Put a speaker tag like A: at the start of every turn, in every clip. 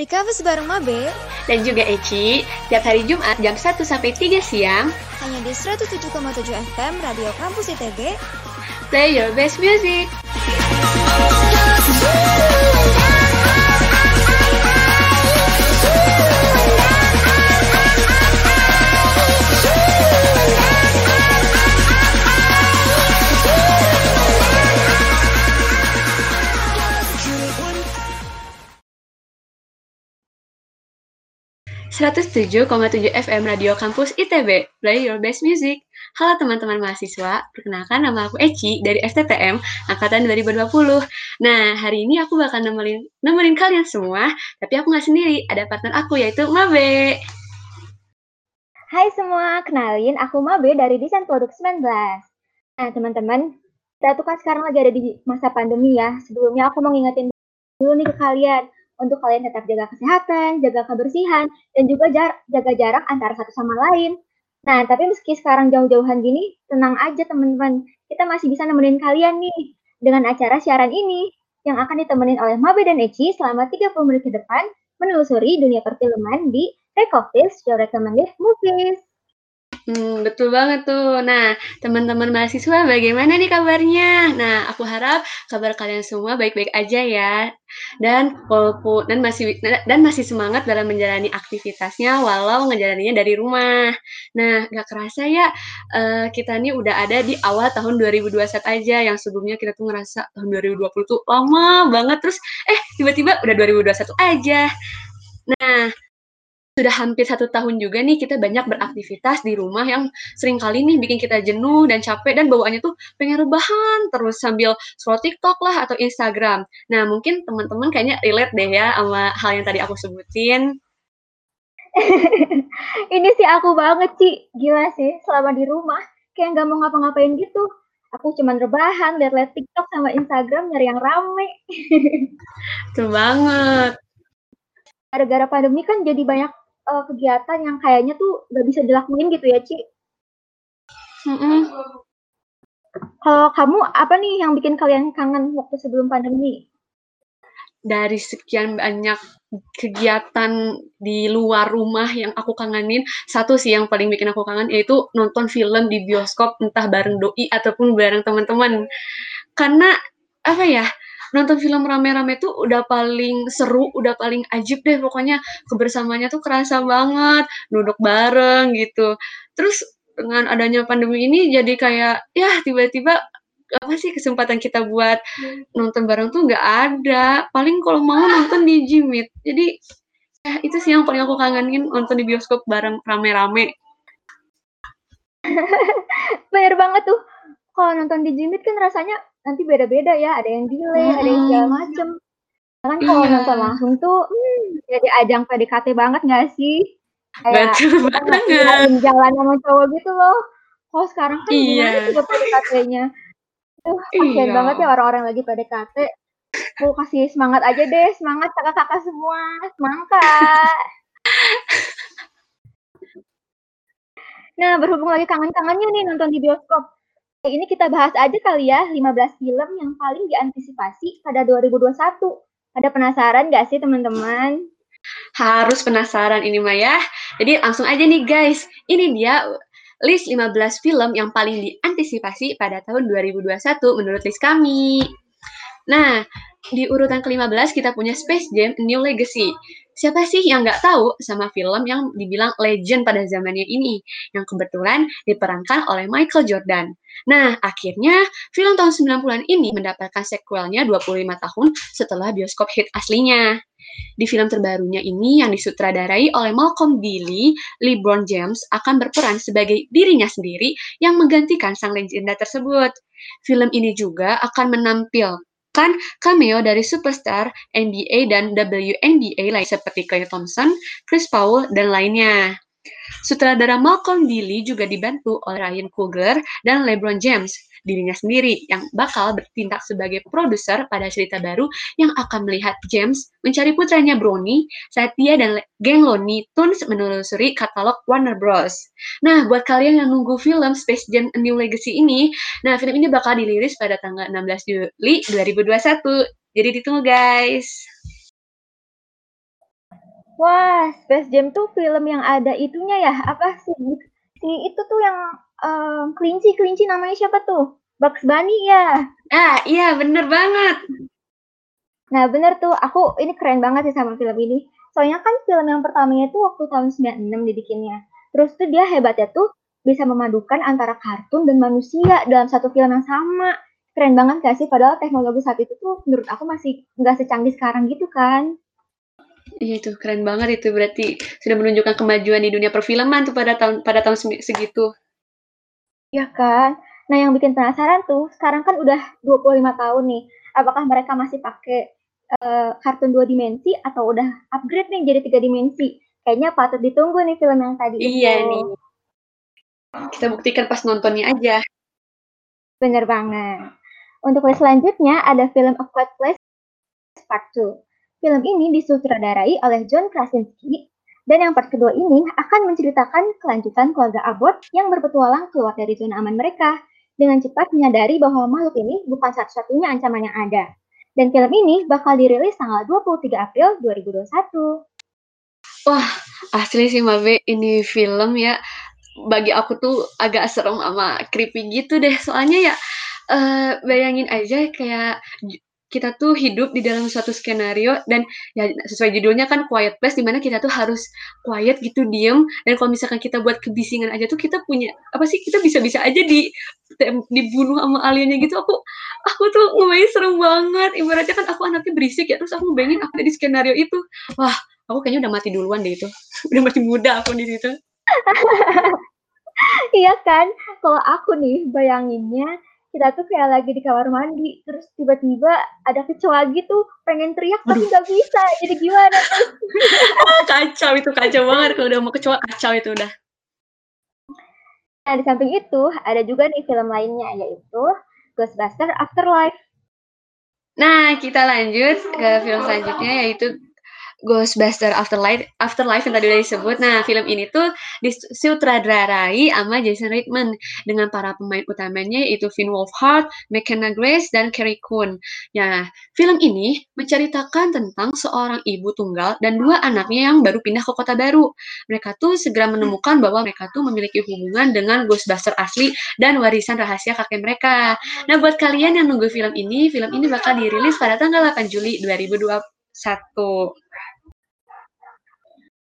A: di kampus bareng Mabe
B: dan juga Eci tiap hari Jumat jam 1 sampai 3 siang
A: hanya di 107,7 FM Radio Kampus ITB.
B: Play your best music. 107,7 FM Radio Kampus ITB, Play Your Best Music. Halo teman-teman mahasiswa, perkenalkan nama aku Eci dari FTTM Angkatan 2020. Nah, hari ini aku bakal nemenin, nemenin kalian semua, tapi aku nggak sendiri, ada partner aku yaitu Mabe.
C: Hai semua, kenalin aku Mabe dari Desain Produk 19. Nah teman-teman, kita tuh kan sekarang lagi ada di masa pandemi ya. Sebelumnya aku mau ngingetin dulu nih ke kalian, untuk kalian tetap jaga kesehatan, jaga kebersihan, dan juga jar jaga jarak antara satu sama lain. Nah, tapi meski sekarang jauh-jauhan gini, tenang aja teman-teman. Kita masih bisa nemenin kalian nih dengan acara siaran ini yang akan ditemenin oleh Mabe dan Eci selama 30 menit ke depan menelusuri dunia perfilman di Recoffice Your Recommended Movies.
B: Hmm, betul banget tuh. Nah, teman-teman mahasiswa bagaimana nih kabarnya? Nah, aku harap kabar kalian semua baik-baik aja ya. Dan walaupun dan masih dan masih semangat dalam menjalani aktivitasnya walau ngejalaninnya dari rumah. Nah, gak kerasa ya uh, kita nih udah ada di awal tahun 2021 aja yang sebelumnya kita tuh ngerasa tahun 2020 tuh lama banget terus eh tiba-tiba udah 2021 aja. Nah, sudah hampir satu tahun juga nih kita banyak beraktivitas di rumah yang sering kali nih bikin kita jenuh dan capek dan bawaannya tuh pengen rebahan terus sambil scroll TikTok lah atau Instagram. Nah mungkin teman-teman kayaknya relate deh ya sama hal yang tadi aku sebutin.
C: Ini sih aku banget sih, gila sih selama di rumah kayak nggak mau ngapa-ngapain gitu. Aku cuman rebahan, liat-liat TikTok sama Instagram nyari yang rame.
B: Tuh banget.
C: Gara-gara pandemi kan jadi banyak uh, kegiatan yang kayaknya tuh nggak bisa dilakuin gitu ya, Ci? Mm -mm. Kalau kamu apa nih yang bikin kalian kangen waktu sebelum pandemi?
B: Dari sekian banyak kegiatan di luar rumah yang aku kangenin, satu sih yang paling bikin aku kangen yaitu nonton film di bioskop entah bareng doi ataupun bareng teman-teman. Karena apa ya? Nonton film rame-rame tuh udah paling seru, udah paling ajib deh pokoknya kebersamanya tuh kerasa banget, duduk bareng gitu. Terus dengan adanya pandemi ini jadi kayak ya tiba-tiba apa sih kesempatan kita buat nonton bareng tuh nggak ada. Paling kalau mau nonton di Jimit. Jadi ya itu sih yang paling aku kangenin nonton di bioskop bareng rame-rame.
C: Bener banget tuh. Kalau nonton di Jimit kan rasanya nanti beda-beda ya, ada yang delay, hmm. ada yang segala macem. Kan kalau iya. nonton langsung tuh hmm, jadi ajang PDKT banget gak sih?
B: Kayak Betul
C: banget. jalan sama cowok gitu loh. Kalau sekarang kan iya. gimana juga PDKT-nya? Tuh, kasihan iya. banget ya orang-orang lagi PDKT. Aku kasih semangat aja deh, semangat kakak-kakak semua, semangat. nah, berhubung lagi kangen-kangennya nih nonton di bioskop ini kita bahas aja kali ya 15 film yang paling diantisipasi pada 2021. Ada penasaran gak sih teman-teman?
B: Harus penasaran ini Maya. Jadi langsung aja nih guys. Ini dia list 15 film yang paling diantisipasi pada tahun 2021 menurut list kami. Nah, di urutan ke-15 kita punya Space Jam New Legacy. Siapa sih yang nggak tahu sama film yang dibilang legend pada zamannya ini, yang kebetulan diperankan oleh Michael Jordan. Nah, akhirnya film tahun 90-an ini mendapatkan sequelnya 25 tahun setelah bioskop hit aslinya. Di film terbarunya ini yang disutradarai oleh Malcolm D. Lee, LeBron James akan berperan sebagai dirinya sendiri yang menggantikan sang legenda tersebut. Film ini juga akan menampilkan kan cameo dari superstar NBA dan WNBA lain seperti Klay Thompson, Chris Paul, dan lainnya. Sutradara Malcolm D. Lee juga dibantu oleh Ryan Coogler dan LeBron James, dirinya sendiri yang bakal bertindak sebagai produser pada cerita baru yang akan melihat James mencari putranya Brownie saat dan geng Looney Tunes menelusuri katalog Warner Bros. Nah, buat kalian yang nunggu film Space Jam A New Legacy ini, nah film ini bakal dirilis pada tanggal 16 Juli 2021. Jadi ditunggu guys.
C: Wah, Space Jam tuh film yang ada itunya ya? Apa sih? Si itu tuh yang um, kelinci, kelinci namanya siapa tuh? Bugs Bunny ya?
B: Ah, iya bener banget.
C: Nah, bener tuh. Aku ini keren banget sih sama film ini. Soalnya kan film yang pertamanya tuh waktu tahun 96 dibikinnya. Terus tuh dia hebatnya tuh bisa memadukan antara kartun dan manusia dalam satu film yang sama. Keren banget gak sih? Padahal teknologi saat itu tuh menurut aku masih nggak secanggih sekarang gitu kan.
B: Iya itu keren banget itu berarti sudah menunjukkan kemajuan di dunia perfilman tuh pada tahun pada tahun segitu.
C: Iya kan? Nah, yang bikin penasaran tuh, sekarang kan udah 25 tahun nih. Apakah mereka masih pakai uh, kartun dua dimensi atau udah upgrade nih jadi tiga dimensi? Kayaknya patut ditunggu nih film yang tadi
B: Iya itu. nih. Kita buktikan pas nontonnya aja.
C: Bener banget. Untuk list selanjutnya ada film A Quiet Place Part 2. Film ini disutradarai oleh John Krasinski dan yang part kedua ini akan menceritakan kelanjutan keluarga Abbott yang berpetualang keluar dari zona aman mereka dengan cepat menyadari bahwa makhluk ini bukan satu-satunya ancaman yang ada. Dan film ini bakal dirilis tanggal 23 April 2021.
B: Wah, asli sih Mabe, ini film ya bagi aku tuh agak serem sama creepy gitu deh. Soalnya ya uh, bayangin aja kayak kita tuh hidup di dalam suatu skenario dan ya sesuai judulnya kan quiet place di mana kita tuh harus quiet gitu diem. Dan kalau misalkan kita buat kebisingan aja tuh kita punya apa sih kita bisa-bisa aja di dibunuh sama aliennya gitu. Aku aku tuh ngebayang serem banget. Ibaratnya kan aku anaknya berisik ya terus aku ngebayangin aku di skenario itu. Wah aku kayaknya udah mati duluan deh itu. Udah mati muda aku di situ.
C: Iya kan? Kalau aku nih bayanginnya kita tuh kayak lagi di kamar mandi terus tiba-tiba ada kecoa gitu pengen teriak tapi nggak bisa. Jadi gimana?
B: Kacau itu kacau banget kalau udah mau kecoa kacau itu udah.
C: Nah di samping itu ada juga nih film lainnya yaitu Ghostbuster Afterlife.
B: Nah kita lanjut ke film selanjutnya yaitu Ghostbuster Afterlife Afterlife yang tadi udah disebut. Nah, film ini tuh disutradarai sama Jason Reitman dengan para pemain utamanya yaitu Finn Wolfhard, McKenna Grace, dan Carrie Coon. Ya, film ini menceritakan tentang seorang ibu tunggal dan dua anaknya yang baru pindah ke kota baru. Mereka tuh segera menemukan bahwa mereka tuh memiliki hubungan dengan Ghostbuster asli dan warisan rahasia kakek mereka. Nah, buat kalian yang nunggu film ini, film ini bakal dirilis pada tanggal 8 Juli 2021.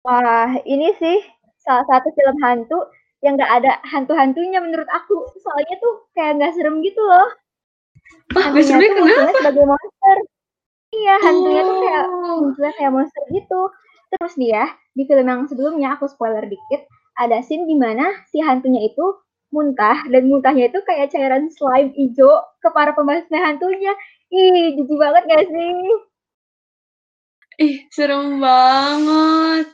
C: Wah, ini sih salah satu film hantu yang nggak ada hantu-hantunya menurut aku. Soalnya tuh kayak nggak serem gitu loh.
B: Wah, hantunya tuh munculnya
C: sebagai monster. Iya, hantunya oh. tuh kayak oh. munculnya kayak monster gitu. Terus dia di film yang sebelumnya aku spoiler dikit, ada scene di mana si hantunya itu muntah dan muntahnya itu kayak cairan slime hijau ke para pembahasnya hantunya. Ih, jijik banget gak sih?
B: Ih, serem banget.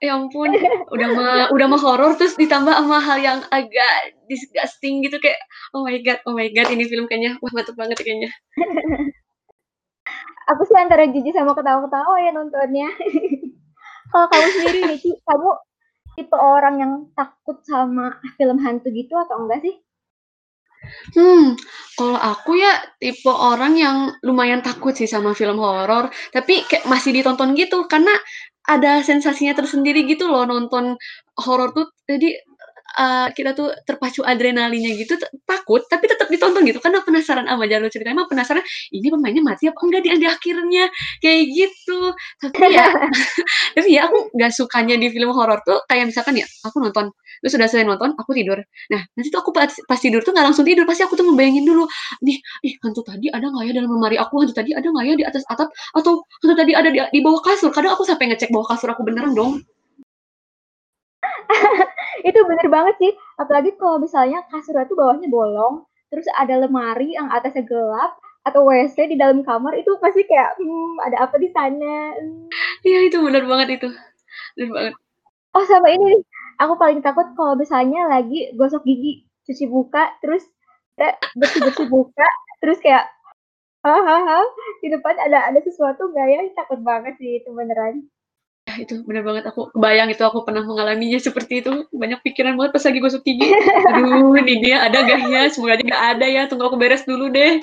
B: Ya ampun, udah mah udah mah horor terus ditambah sama hal yang agak disgusting gitu kayak oh my god, oh my god ini film kayaknya wah mantep banget kayaknya.
C: Aku sih antara jijik sama ketawa-ketawa ya nontonnya. Kalau kamu sendiri nih, kamu tipe orang yang takut sama film hantu gitu atau enggak sih?
B: Hmm, kalau aku ya tipe orang yang lumayan takut sih sama film horor, tapi kayak masih ditonton gitu karena ada sensasinya tersendiri gitu loh nonton horor tuh. Jadi uh, kita tuh terpacu adrenalinnya gitu takut tapi tetap ditonton gitu. Karena penasaran sama jalur cerita emang penasaran ini pemainnya mati apa enggak di, di akhirnya? Kayak gitu. Tapi ya tapi ya aku nggak sukanya di film horor tuh kayak misalkan ya aku nonton terus sudah selesai nonton aku tidur. Nah nanti tuh aku pas, pas tidur tuh nggak langsung tidur pasti aku tuh ngebayangin dulu nih ih hantu tadi ada nggak ya dalam lemari aku? Hantu tadi ada nggak ya di atas atap? Atau hantu tadi ada di, di bawah kasur? Kadang aku sampai ngecek bawah kasur aku beneran dong
C: itu bener banget sih. Apalagi kalau misalnya kasur itu bawahnya bolong terus ada lemari yang atasnya gelap atau WC di dalam kamar itu pasti kayak hmm, ada apa di sana?
B: Iya itu bener banget itu. Bener banget.
C: Oh sama ini aku paling takut kalau misalnya lagi gosok gigi cuci buka terus bersih bersih buka terus kayak hahaha di depan ada ada sesuatu nggak ya? Takut banget sih itu beneran
B: itu bener banget. Aku bayang itu aku pernah mengalaminya seperti itu. Banyak pikiran banget pas lagi gosok gigi. Aduh ini dia ada gak ya? Semoga aja gak ada ya. Tunggu aku beres dulu deh.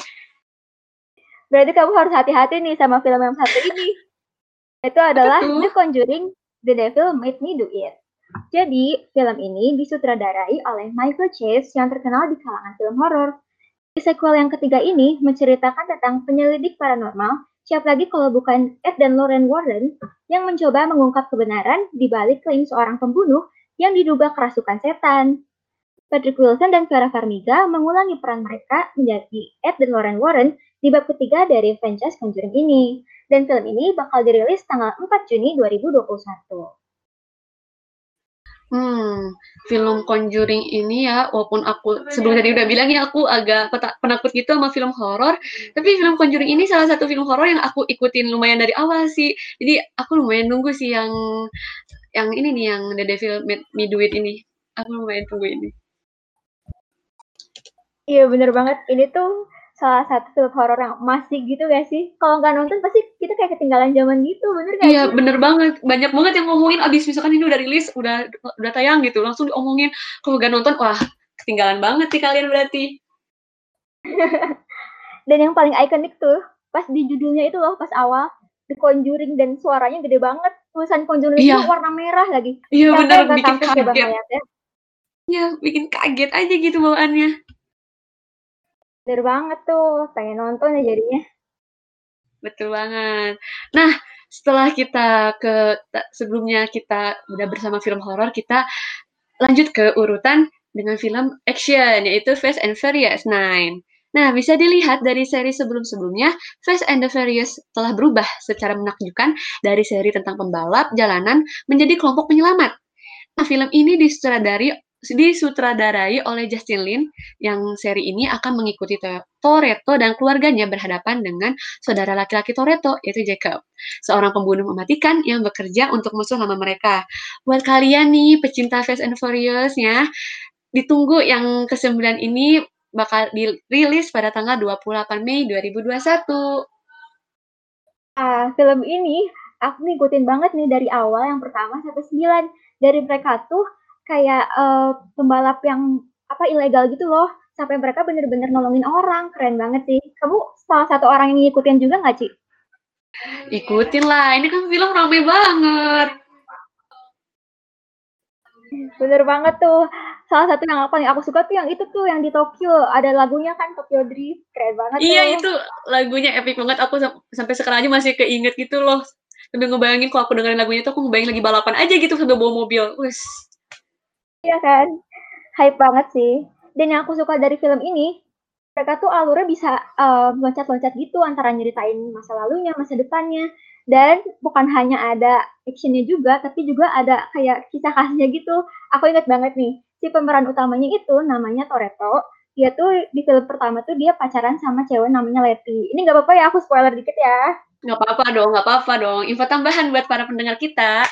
C: Berarti kamu harus hati-hati nih sama film yang satu ini. Itu adalah The Conjuring The Devil Made Me Do It. Jadi, film ini disutradarai oleh Michael Chase yang terkenal di kalangan film horor. Di sequel yang ketiga ini menceritakan tentang penyelidik paranormal, siapa lagi kalau bukan Ed dan Lauren Warren yang mencoba mengungkap kebenaran di balik klaim seorang pembunuh yang diduga kerasukan setan. Patrick Wilson dan Vera Farmiga mengulangi peran mereka menjadi Ed dan Lauren Warren di bab ketiga dari franchise Conjuring ini. Dan film ini bakal dirilis tanggal 4 Juni 2021.
B: Hmm, film Conjuring ini ya, walaupun aku sebelum tadi udah bilang ya aku agak penakut gitu sama film horor, tapi film Conjuring ini salah satu film horor yang aku ikutin lumayan dari awal sih. Jadi aku lumayan nunggu sih yang yang ini nih yang The Devil Made Me Do It ini. Aku lumayan tunggu ini.
C: Iya bener banget. Ini tuh salah satu film horor yang masih gitu gak sih? Kalau nggak nonton pasti kita kayak ketinggalan zaman gitu, bener gak
B: Iya, bener banget. Banyak banget yang ngomongin abis misalkan ini udah rilis, udah udah tayang gitu, langsung diomongin. Kalau nggak nonton, wah ketinggalan banget sih kalian berarti.
C: dan yang paling ikonik tuh, pas di judulnya itu loh, pas awal, The Conjuring dan suaranya gede banget. Tulisan Conjuring iya. itu warna merah lagi.
B: Iya bener, bikin kaget. Iya, bikin kaget aja gitu bawaannya.
C: Bener banget tuh, pengen nonton ya jadinya.
B: Betul banget. Nah, setelah kita ke sebelumnya kita udah bersama film horor, kita lanjut ke urutan dengan film action yaitu Fast and Furious 9. Nah, bisa dilihat dari seri sebelum-sebelumnya, Fast and the Furious telah berubah secara menakjubkan dari seri tentang pembalap jalanan menjadi kelompok penyelamat. Nah, film ini disutradari disutradarai oleh Justin Lin yang seri ini akan mengikuti Toretto dan keluarganya berhadapan dengan saudara laki-laki Toretto yaitu Jacob, seorang pembunuh mematikan yang bekerja untuk musuh lama mereka. Buat kalian nih pecinta Fast and Furious ya, ditunggu yang ke-9 ini bakal dirilis pada tanggal 28 Mei 2021.
C: Ah, film ini aku ngikutin banget nih dari awal yang pertama sampai 9. Dari mereka tuh kayak uh, pembalap yang apa ilegal gitu loh. Sampai mereka bener-bener nolongin orang. Keren banget sih. Kamu salah satu orang yang ngikutin juga nggak Ci?
B: ikutin lah. Ini kan film rame banget.
C: Bener banget tuh. Salah satu yang apa yang aku suka tuh yang itu tuh yang di Tokyo. Ada lagunya kan Tokyo Drift. Keren banget
B: iya tuh. itu lagunya epic banget. Aku sampai sekarang aja masih keinget gitu loh. Sambil ngebayangin kalau aku dengerin lagunya tuh aku ngebayangin lagi balapan aja gitu sambil bawa mobil. Wes
C: Iya kan? Hype banget sih. Dan yang aku suka dari film ini, mereka tuh alurnya bisa loncat loncat-loncat gitu antara nyeritain masa lalunya, masa depannya. Dan bukan hanya ada actionnya juga, tapi juga ada kayak kisah kasihnya gitu. Aku inget banget nih, si pemeran utamanya itu namanya Toretto. Dia tuh di film pertama tuh dia pacaran sama cewek namanya Leti. Ini gak apa-apa ya, aku spoiler dikit ya.
B: Gak apa-apa dong, gak apa-apa dong. Info tambahan buat para pendengar kita.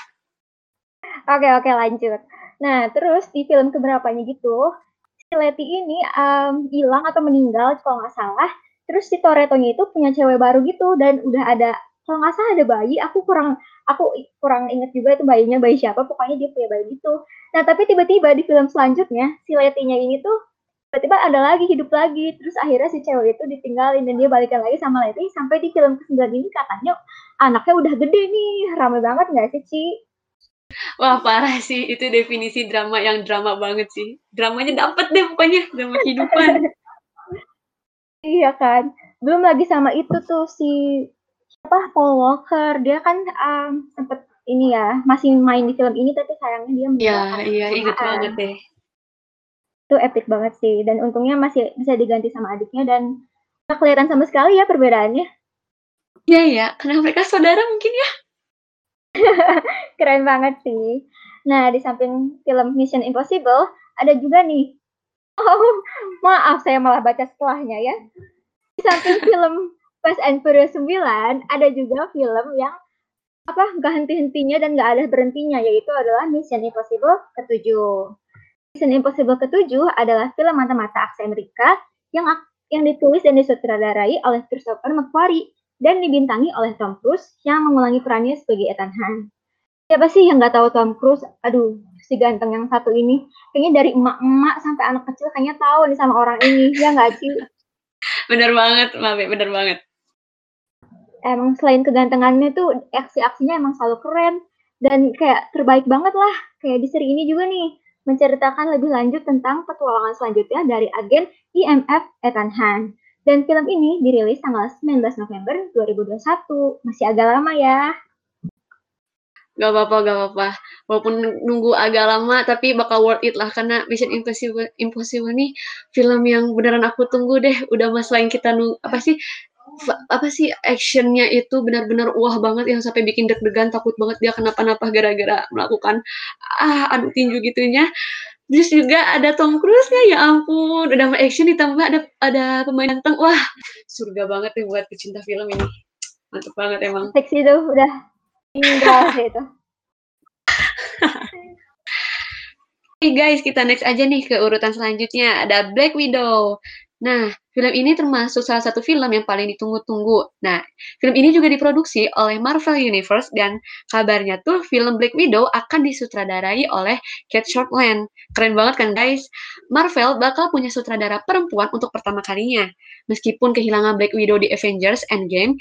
C: Oke, oke lanjut. Nah, terus di film keberapanya gitu, si Leti ini um, hilang atau meninggal kalau nggak salah. Terus si Toretonya itu punya cewek baru gitu dan udah ada kalau nggak salah ada bayi. Aku kurang aku kurang inget juga itu bayinya bayi siapa. Pokoknya dia punya bayi gitu. Nah, tapi tiba-tiba di film selanjutnya si Letinya ini tuh tiba-tiba ada lagi hidup lagi. Terus akhirnya si cewek itu ditinggalin dan dia balikan lagi sama Leti sampai di film ke-9 ini katanya anaknya udah gede nih. Rame banget nggak sih, Ci?
B: Wah parah sih, itu definisi drama yang drama banget sih. Dramanya dapet deh pokoknya, drama kehidupan.
C: iya kan. Belum lagi sama itu tuh si siapa Paul Walker, dia kan um, sempet ini ya masih main di film ini tapi sayangnya dia
B: Iya iya inget banget deh.
C: Itu epic banget sih dan untungnya masih bisa diganti sama adiknya dan kelihatan sama sekali ya perbedaannya.
B: Iya ya, karena mereka saudara mungkin ya.
C: Keren banget sih. Nah, di samping film Mission Impossible, ada juga nih. Oh, maaf saya malah baca setelahnya ya. Di samping film Fast and Furious 9, ada juga film yang apa nggak henti-hentinya dan nggak ada berhentinya, yaitu adalah Mission Impossible ke-7. Mission Impossible ke-7 adalah film mata-mata aksi Amerika yang yang ditulis dan disutradarai oleh Christopher McQuarrie dan dibintangi oleh Tom Cruise yang mengulangi perannya sebagai Ethan Hunt. Siapa sih yang nggak tahu Tom Cruise? Aduh, si ganteng yang satu ini. Kayaknya dari emak-emak sampai anak kecil kayaknya tahu nih sama orang ini. Ya nggak sih?
B: bener banget, Mabe, bener banget.
C: emang selain kegantengannya tuh aksi-aksinya emang selalu keren dan kayak terbaik banget lah. Kayak di seri ini juga nih menceritakan lebih lanjut tentang petualangan selanjutnya dari agen IMF Ethan Hunt. Dan film ini dirilis tanggal 19 November 2021. Masih agak lama ya.
B: Gak apa-apa, gak apa-apa. Walaupun nunggu agak lama, tapi bakal worth it lah. Karena Mission Impossible, Impossible nih film yang beneran aku tunggu deh. Udah mas lain kita nunggu, apa sih, apa sih actionnya itu benar-benar wah banget yang sampai bikin deg-degan takut banget dia kenapa-napa gara-gara melakukan ah adu tinju gitunya Terus juga ada Tom Cruise-nya, ya ampun. Udah action ditambah ada ada pemain ganteng. Wah, surga banget nih buat pecinta film ini. Mantap banget emang.
C: Seksi tuh, udah indah itu.
B: Oke okay guys, kita next aja nih ke urutan selanjutnya. Ada Black Widow. Nah, film ini termasuk salah satu film yang paling ditunggu-tunggu. Nah, film ini juga diproduksi oleh Marvel Universe dan kabarnya tuh film Black Widow akan disutradarai oleh Kate Shortland. Keren banget kan guys? Marvel bakal punya sutradara perempuan untuk pertama kalinya. Meskipun kehilangan Black Widow di Avengers Endgame,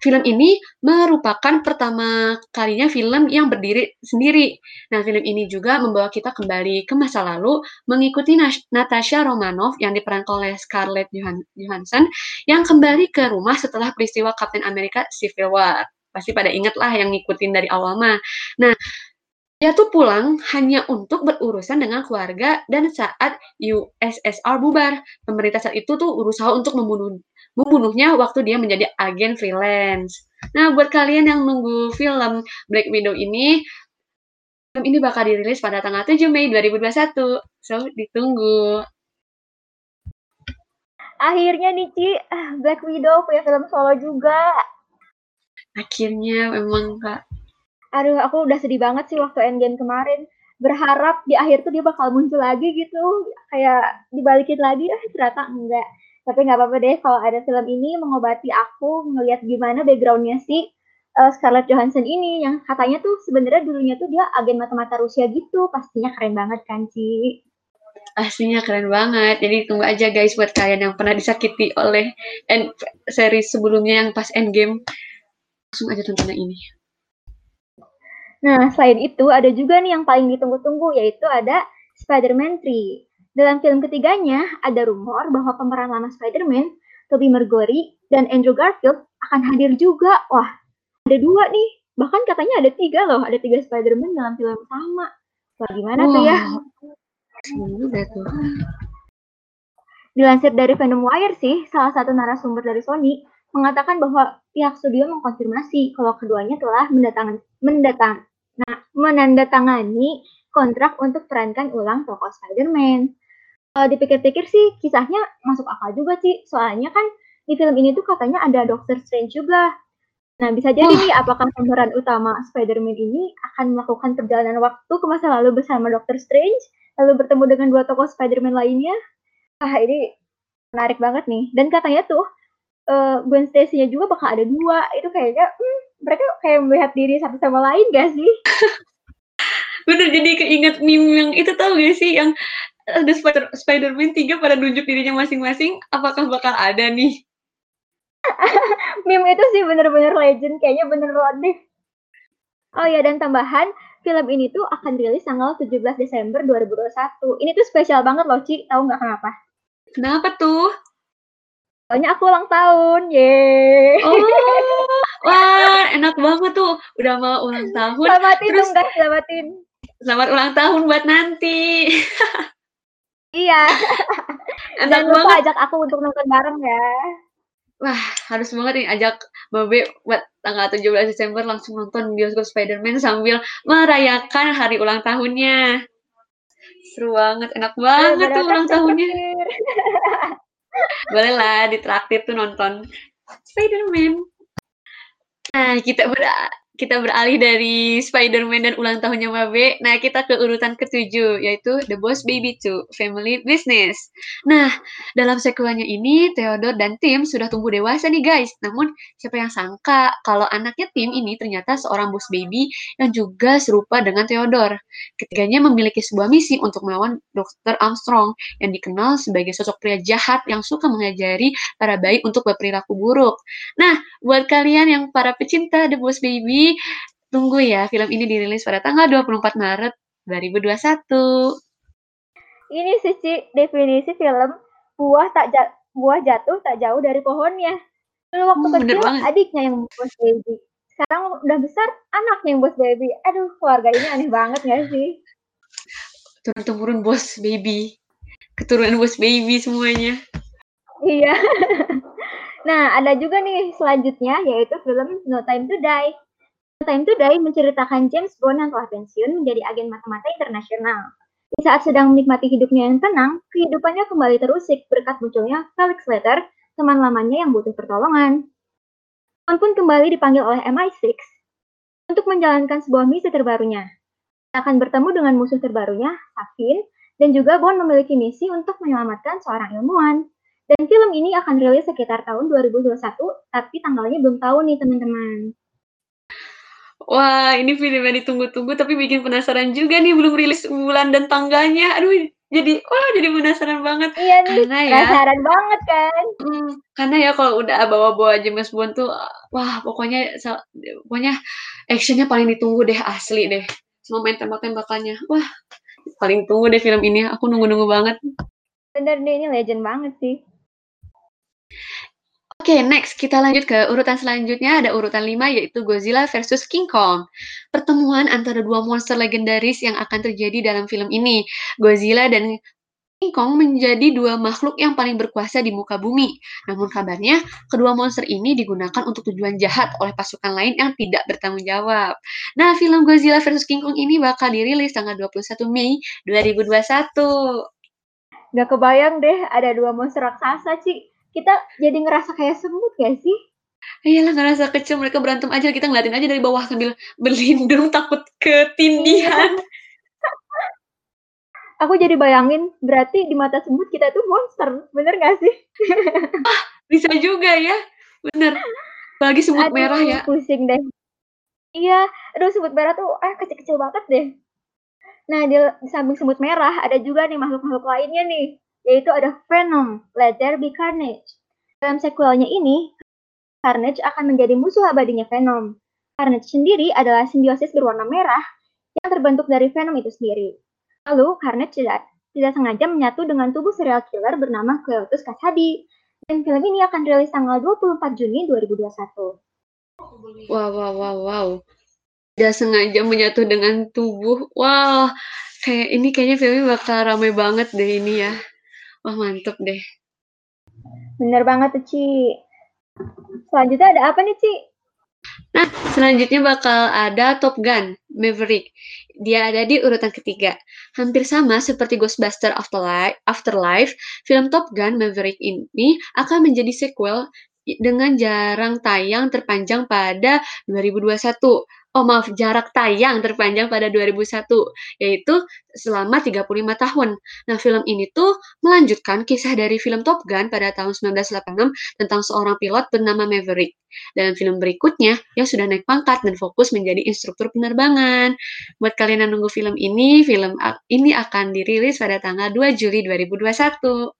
B: film ini merupakan pertama kalinya film yang berdiri sendiri. Nah, film ini juga membawa kita kembali ke masa lalu mengikuti Natasha Romanoff yang diperankan oleh Scarlett Johansson yang kembali ke rumah setelah peristiwa Captain America Civil War. Pasti pada inget lah yang ngikutin dari awal mah. Nah, dia tuh pulang hanya untuk berurusan dengan keluarga dan saat USSR bubar. Pemerintah saat itu tuh berusaha untuk membunuh membunuhnya waktu dia menjadi agen freelance. Nah, buat kalian yang nunggu film Black Widow ini, film ini bakal dirilis pada tanggal 7 Mei 2021. So, ditunggu.
C: Akhirnya nih, Ci, ah, Black Widow punya film solo juga.
B: Akhirnya memang, Kak.
C: Aduh, aku udah sedih banget sih waktu Endgame kemarin. Berharap di akhir tuh dia bakal muncul lagi gitu. Kayak dibalikin lagi, eh ternyata enggak tapi nggak apa-apa deh kalau ada film ini mengobati aku ngelihat gimana backgroundnya si uh, Scarlett Johansson ini yang katanya tuh sebenarnya dulunya tuh dia agen mata-mata Rusia gitu pastinya keren banget kan Ci
B: Aslinya keren banget. Jadi tunggu aja guys buat kalian yang pernah disakiti oleh end series sebelumnya yang pas Endgame. Langsung aja tonton ini.
C: Nah, selain itu ada juga nih yang paling ditunggu-tunggu yaitu ada Spider-Man 3. Dalam film ketiganya, ada rumor bahwa pemeran lama Spider-Man, Tobey Maguire dan Andrew Garfield akan hadir juga. Wah, ada dua nih. Bahkan katanya ada tiga loh, ada tiga Spider-Man dalam film yang sama. Wah, gimana wow. tuh ya? Dilansir dari Venom Wire sih, salah satu narasumber dari Sony mengatakan bahwa pihak studio mengkonfirmasi kalau keduanya telah mendatang, mendatang, nah, menandatangani kontrak untuk perankan ulang tokoh Spider-Man uh, dipikir-pikir sih kisahnya masuk akal juga sih. Soalnya kan di film ini tuh katanya ada Doctor Strange juga. Nah, bisa jadi nih apakah pemeran utama Spider-Man ini akan melakukan perjalanan waktu ke masa lalu bersama Doctor Strange, lalu bertemu dengan dua tokoh Spider-Man lainnya? Ah, ini menarik banget nih. Dan katanya tuh uh, Gwen Stacy-nya juga bakal ada dua. Itu kayaknya hmm, mereka kayak melihat diri satu sama lain gak sih?
B: Bener jadi keinget meme yang itu tau gak sih yang ada Spider Spider-Man tiga pada nunjuk dirinya masing-masing, apakah bakal ada nih?
C: Meme itu sih bener-bener legend, kayaknya bener banget deh. Oh ya, dan tambahan, film ini tuh akan rilis tanggal 17 Desember 2021. Ini tuh spesial banget loh, Ci. Tahu nggak kenapa?
B: Kenapa tuh?
C: Soalnya aku ulang tahun, ye.
B: Oh, wah, enak banget tuh. Udah mau ulang tahun.
C: Selamatin Terus, dong, guys, selamatin.
B: Selamat ulang tahun buat nanti.
C: Iya. Jangan lupa banget. ajak aku untuk nonton bareng ya.
B: Wah, harus banget nih ajak Babe buat tanggal 17 Desember langsung nonton bioskop Spider-Man sambil merayakan hari ulang tahunnya. Seru banget, enak banget tuh ulang tahunnya. Boleh lah ditraktir tuh nonton Spider-Man. Nah, kita ber kita beralih dari Spider-Man dan ulang tahunnya Mabe. Nah, kita ke urutan ketujuh, yaitu The Boss Baby 2, Family Business. Nah, dalam sequelnya ini, Theodore dan Tim sudah tumbuh dewasa nih guys. Namun, siapa yang sangka kalau anaknya Tim ini ternyata seorang boss baby yang juga serupa dengan Theodore. Ketiganya memiliki sebuah misi untuk melawan Dr. Armstrong yang dikenal sebagai sosok pria jahat yang suka mengajari para bayi untuk berperilaku buruk. Nah, buat kalian yang para pecinta The Boss Baby, Tunggu ya, film ini dirilis pada tanggal 24 Maret 2021.
C: Ini sih, Ci, definisi film buah tak ja buah jatuh tak jauh dari pohonnya. Dulu waktu hmm, kecil adiknya yang bos baby. Sekarang udah besar anaknya yang bos baby. Aduh, keluarga ini aneh banget gak sih?
B: Turun-temurun bos baby. Keturunan bos baby semuanya.
C: Iya. nah, ada juga nih selanjutnya yaitu film No Time to Die Time to Die menceritakan James Bond yang telah pensiun menjadi agen mata-mata internasional. Di saat sedang menikmati hidupnya yang tenang, kehidupannya kembali terusik berkat munculnya Felix Letter, teman lamanya yang butuh pertolongan. Bond pun kembali dipanggil oleh MI6 untuk menjalankan sebuah misi terbarunya. Akan bertemu dengan musuh terbarunya, Safin, dan juga Bond memiliki misi untuk menyelamatkan seorang ilmuwan. Dan film ini akan rilis sekitar tahun 2021, tapi tanggalnya belum tahu nih teman-teman.
B: Wah, ini film yang ditunggu-tunggu tapi bikin penasaran juga nih belum rilis bulan dan tanggalnya. Aduh, jadi wah jadi penasaran banget.
C: Iya nih, karena ya, penasaran banget kan.
B: Hmm, karena ya kalau udah bawa-bawa James Bond tuh wah pokoknya pokoknya actionnya paling ditunggu deh asli deh. Semua main tembak-tembakannya. Wah, paling tunggu deh film ini. Aku nunggu-nunggu banget.
C: Bener deh ini legend banget sih.
B: Oke, okay, next kita lanjut ke urutan selanjutnya ada urutan 5 yaitu Godzilla versus King Kong. Pertemuan antara dua monster legendaris yang akan terjadi dalam film ini. Godzilla dan King Kong menjadi dua makhluk yang paling berkuasa di muka bumi. Namun kabarnya, kedua monster ini digunakan untuk tujuan jahat oleh pasukan lain yang tidak bertanggung jawab. Nah, film Godzilla versus King Kong ini bakal dirilis tanggal 21 Mei 2021.
C: Gak kebayang deh ada dua monster raksasa, Ci kita jadi ngerasa kayak semut gak sih?
B: Iyalah ngerasa kecil mereka berantem aja kita ngeliatin aja dari bawah sambil berlindung takut ketindihan.
C: Aku jadi bayangin berarti di mata semut kita tuh monster, bener gak sih?
B: ah, bisa juga ya, bener. Bagi semut aduh, merah ya.
C: Pusing deh. Iya, aduh semut merah tuh ah kecil-kecil banget deh. Nah di, di samping semut merah ada juga nih makhluk-makhluk lainnya nih yaitu ada Venom, Let There Be Carnage. Dalam sequelnya ini, Carnage akan menjadi musuh abadinya Venom. Carnage sendiri adalah simbiosis berwarna merah yang terbentuk dari Venom itu sendiri. Lalu, Carnage tidak, tidak sengaja menyatu dengan tubuh serial killer bernama Cleotus Kasadi. Dan film ini akan rilis tanggal 24 Juni 2021.
B: Wow, wow, wow, wow. Tidak sengaja menyatu dengan tubuh. Wah, kayak ini kayaknya filmnya bakal ramai banget deh ini ya. Wah mantep deh.
C: Bener banget tuh Ci. Selanjutnya ada apa nih Ci?
B: Nah, selanjutnya bakal ada Top Gun Maverick. Dia ada di urutan ketiga. Hampir sama seperti Ghostbuster Afterlife, Afterlife film Top Gun Maverick ini akan menjadi sequel dengan jarang tayang terpanjang pada 2021 oh maaf, jarak tayang terpanjang pada 2001, yaitu selama 35 tahun. Nah, film ini tuh melanjutkan kisah dari film Top Gun pada tahun 1986 tentang seorang pilot bernama Maverick. Dalam film berikutnya, ia sudah naik pangkat dan fokus menjadi instruktur penerbangan. Buat kalian yang nunggu film ini, film ini akan dirilis pada tanggal 2 Juli 2021.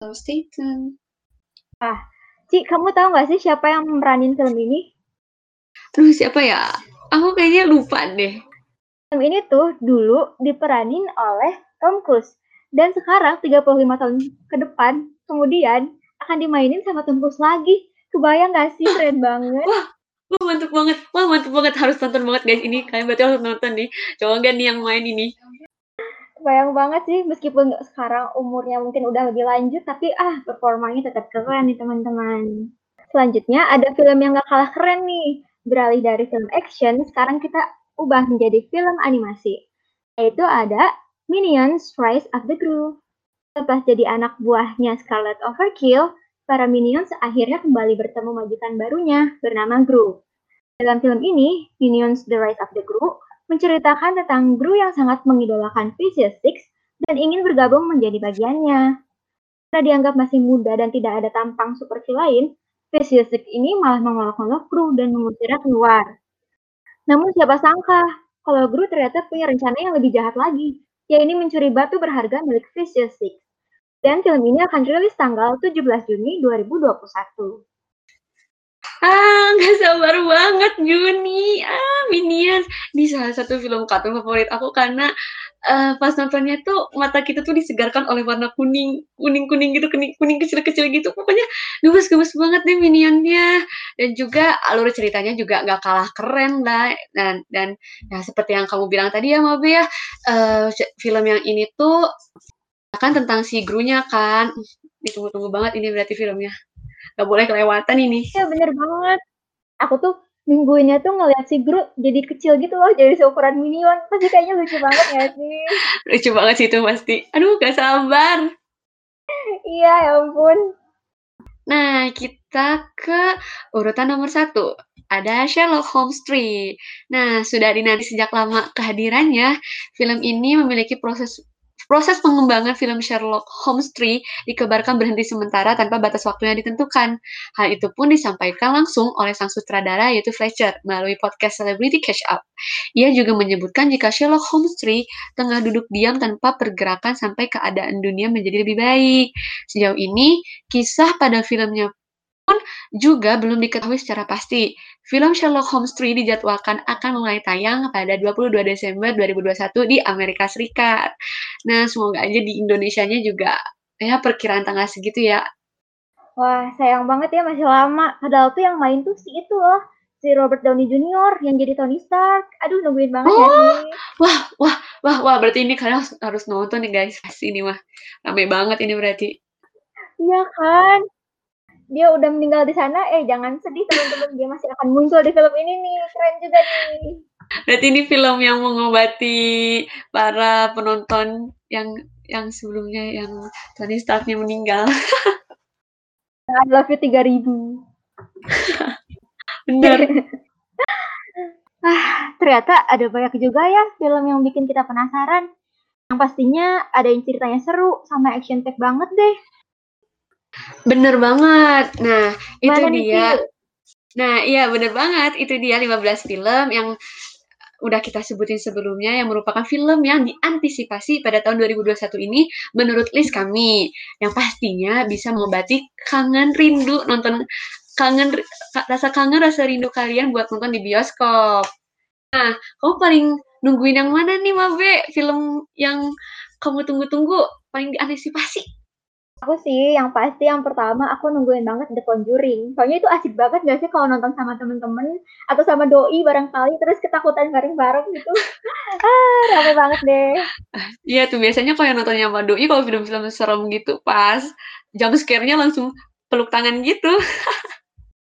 B: So, stay tuned.
C: Ah, Ci, kamu tahu nggak sih siapa yang meranin film ini?
B: Aduh, siapa ya? Aku kayaknya lupa deh.
C: Film ini tuh dulu diperanin oleh Tom Cruise. Dan sekarang 35 tahun ke depan, kemudian akan dimainin sama Tom Cruise lagi. Kebayang gak sih? Keren banget.
B: Wah, wah mantep banget. Wah mantep banget. Harus tonton banget guys ini. Kalian berarti harus nonton nih. Coba gak nih yang main ini.
C: Kebayang banget sih. Meskipun sekarang umurnya mungkin udah lebih lanjut. Tapi ah performanya tetap keren nih teman-teman. Selanjutnya ada film yang gak kalah keren nih beralih dari film action, sekarang kita ubah menjadi film animasi. Yaitu ada Minions Rise of the Gru. Setelah jadi anak buahnya Scarlet Overkill, para Minions akhirnya kembali bertemu majikan barunya bernama Gru. Dalam film ini, Minions The Rise of the Gru menceritakan tentang Gru yang sangat mengidolakan Vicious Six dan ingin bergabung menjadi bagiannya. Karena dianggap masih muda dan tidak ada tampang seperti lain, Six ini malah mengolok-olok Gru dan mengusirnya keluar. Namun siapa sangka, kalau Gru ternyata punya rencana yang lebih jahat lagi, yaitu mencuri batu berharga milik Vicious Six. Dan film ini akan rilis tanggal 17 Juni 2021.
B: Ah, nggak sabar banget Juni. Ah, Minions. Di salah satu film kartun favorit aku karena uh, pas nontonnya tuh mata kita tuh disegarkan oleh warna kuning, kuning-kuning gitu, kuning, kuning kecil-kecil gitu. Pokoknya gemes-gemes banget deh Minionnya. Dan juga alur ceritanya juga nggak kalah keren lah. Dan dan ya seperti yang kamu bilang tadi ya Mabe ya, uh, film yang ini tuh kan tentang si Grunya kan. Ditunggu-tunggu banget ini berarti filmnya nggak boleh kelewatan ini.
C: Iya bener banget. Aku tuh minggunya tuh ngeliat si Groot jadi kecil gitu loh, jadi seukuran minion. Pasti kayaknya lucu banget ya sih?
B: lucu banget sih itu pasti. Aduh, gak sabar.
C: iya, ya ampun.
B: Nah, kita ke urutan nomor satu. Ada Sherlock Holmes 3. Nah, sudah dinanti sejak lama kehadirannya, film ini memiliki proses Proses pengembangan film Sherlock Holmes 3 dikabarkan berhenti sementara tanpa batas waktu yang ditentukan. Hal itu pun disampaikan langsung oleh sang sutradara yaitu Fletcher melalui podcast Celebrity Catch Up. Ia juga menyebutkan jika Sherlock Holmes 3 tengah duduk diam tanpa pergerakan sampai keadaan dunia menjadi lebih baik. Sejauh ini, kisah pada filmnya juga belum diketahui secara pasti. Film Sherlock Holmes 3 dijadwalkan akan mulai tayang pada 22 Desember 2021 di Amerika Serikat. Nah, semoga aja di Indonesia-nya juga ya perkiraan tanggal segitu ya.
C: Wah, sayang banget ya masih lama. Padahal tuh yang main tuh si itu loh, si Robert Downey Jr. yang jadi Tony Stark. Aduh, nungguin banget ya oh, ya nih.
B: Wah, wah, wah, wah, berarti ini kalian harus, harus nonton nih guys. Pasti ini mah. Rame banget ini berarti.
C: Iya kan? Dia udah meninggal di sana, eh jangan sedih teman-teman, dia masih akan muncul di film ini nih, keren juga nih.
B: Berarti ini film yang mengobati para penonton yang yang sebelumnya yang Tony Starknya meninggal.
C: I love you 3000.
B: Bener.
C: ah, ternyata ada banyak juga ya film yang bikin kita penasaran. Yang pastinya ada yang ceritanya seru sama action pack banget deh.
B: Bener banget. Nah, itu Mana dia. Nah, iya bener banget. Itu dia 15 film yang udah kita sebutin sebelumnya yang merupakan film yang diantisipasi pada tahun 2021 ini menurut list kami yang pastinya bisa mengobati kangen rindu nonton kangen rasa kangen rasa rindu kalian buat nonton di bioskop. Nah, kamu paling nungguin yang mana nih Mabe? Film yang kamu tunggu-tunggu paling diantisipasi?
C: Aku sih yang pasti yang pertama aku nungguin banget The Conjuring. Soalnya itu asik banget gak sih kalau nonton sama temen-temen atau sama doi barangkali terus ketakutan bareng-bareng gitu. ah, rame banget deh.
B: Iya tuh biasanya kalau yang nontonnya sama doi kalau film-film serem gitu pas jam scare-nya langsung peluk tangan gitu.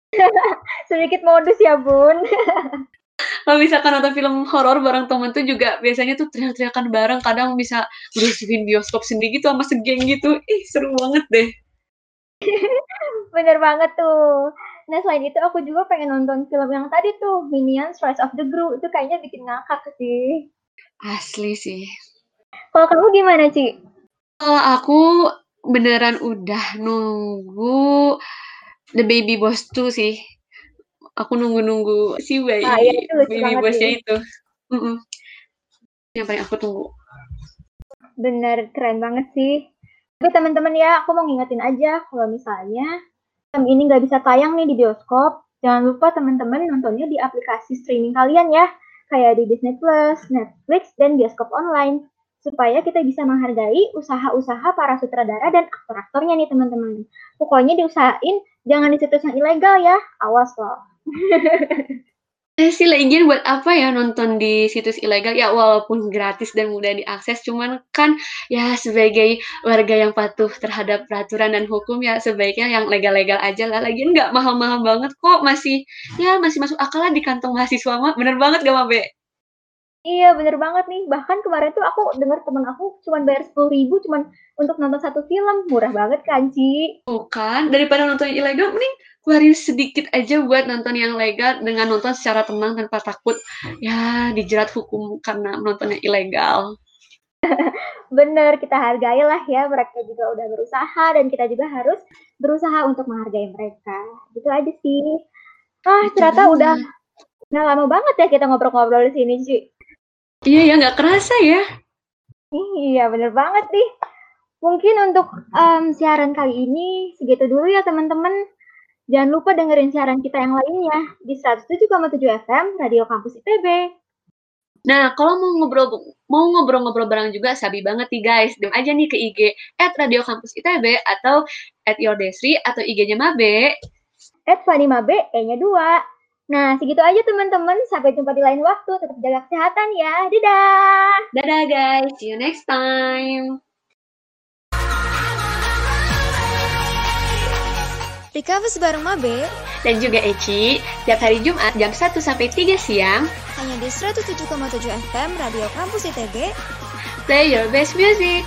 C: Sedikit modus ya, Bun.
B: kalau misalkan nonton film horor bareng temen tuh juga biasanya tuh teriak-teriakan bareng. Kadang bisa berusuhin bioskop sendiri gitu sama segeng gitu. Ih seru banget deh.
C: Bener banget tuh. Nah selain itu aku juga pengen nonton film yang tadi tuh Minions Rise of the Gru. Itu kayaknya bikin ngakak sih.
B: Asli sih.
C: Kalau kamu gimana Ci?
B: kalau aku beneran udah nunggu The Baby Boss 2 sih aku nunggu-nunggu si bayi ah, iya, itu baby bosnya itu. Mm -mm. yang paling aku tunggu.
C: Bener keren banget sih. Tapi teman-teman ya aku mau ngingetin aja kalau misalnya film ini nggak bisa tayang nih di bioskop jangan lupa teman-teman nontonnya di aplikasi streaming kalian ya. Kayak di Disney Plus, Netflix, dan bioskop online. Supaya kita bisa menghargai usaha-usaha para sutradara dan aktor-aktornya nih teman-teman. Pokoknya diusahain jangan di situs yang ilegal ya, awas loh.
B: Eh sih lagian buat apa ya nonton di situs ilegal? Ya walaupun gratis dan mudah diakses cuman kan ya sebagai warga yang patuh terhadap peraturan dan hukum ya sebaiknya yang legal-legal aja lah. Lagian nggak mahal-mahal banget kok masih ya masih masuk akal lah di kantong mahasiswa mah bener banget gak Mabe?
C: Iya bener banget nih. Bahkan kemarin tuh aku dengar temen aku cuman bayar sepuluh ribu cuman untuk nonton satu film. Murah banget kan Ci?
B: Bukan daripada nonton ilegal mending keluarin sedikit aja buat nonton yang legal dengan nonton secara tenang tanpa takut ya dijerat hukum karena nontonnya ilegal.
C: Bener, kita hargai lah ya. Mereka juga udah berusaha dan kita juga harus berusaha untuk menghargai mereka. Gitu aja sih. Ah, ternyata udah udah lama banget ya kita ngobrol-ngobrol di sini, Ci.
B: Iya ya, nggak kerasa ya.
C: Iya, bener banget nih. Mungkin untuk um, siaran kali ini segitu dulu ya teman-teman. Jangan lupa dengerin siaran kita yang lainnya di 107,7 FM Radio Kampus ITB.
B: Nah, kalau mau ngobrol mau ngobrol-ngobrol bareng juga, sabi banget nih guys. Dem aja nih ke IG at Radio Kampus ITB atau at Your Desri atau IG-nya Mabe.
C: At Fani Mabe, E-nya 2. Nah, segitu aja teman-teman. Sampai jumpa di lain waktu. Tetap jaga kesehatan ya. Dadah!
B: Dadah guys, see you next time.
A: Di kampus bareng Mabe
B: dan juga Eci, tiap hari Jumat jam 1 sampai 3 siang
A: hanya di 107,7 FM Radio Kampus ITB.
B: Play your best music.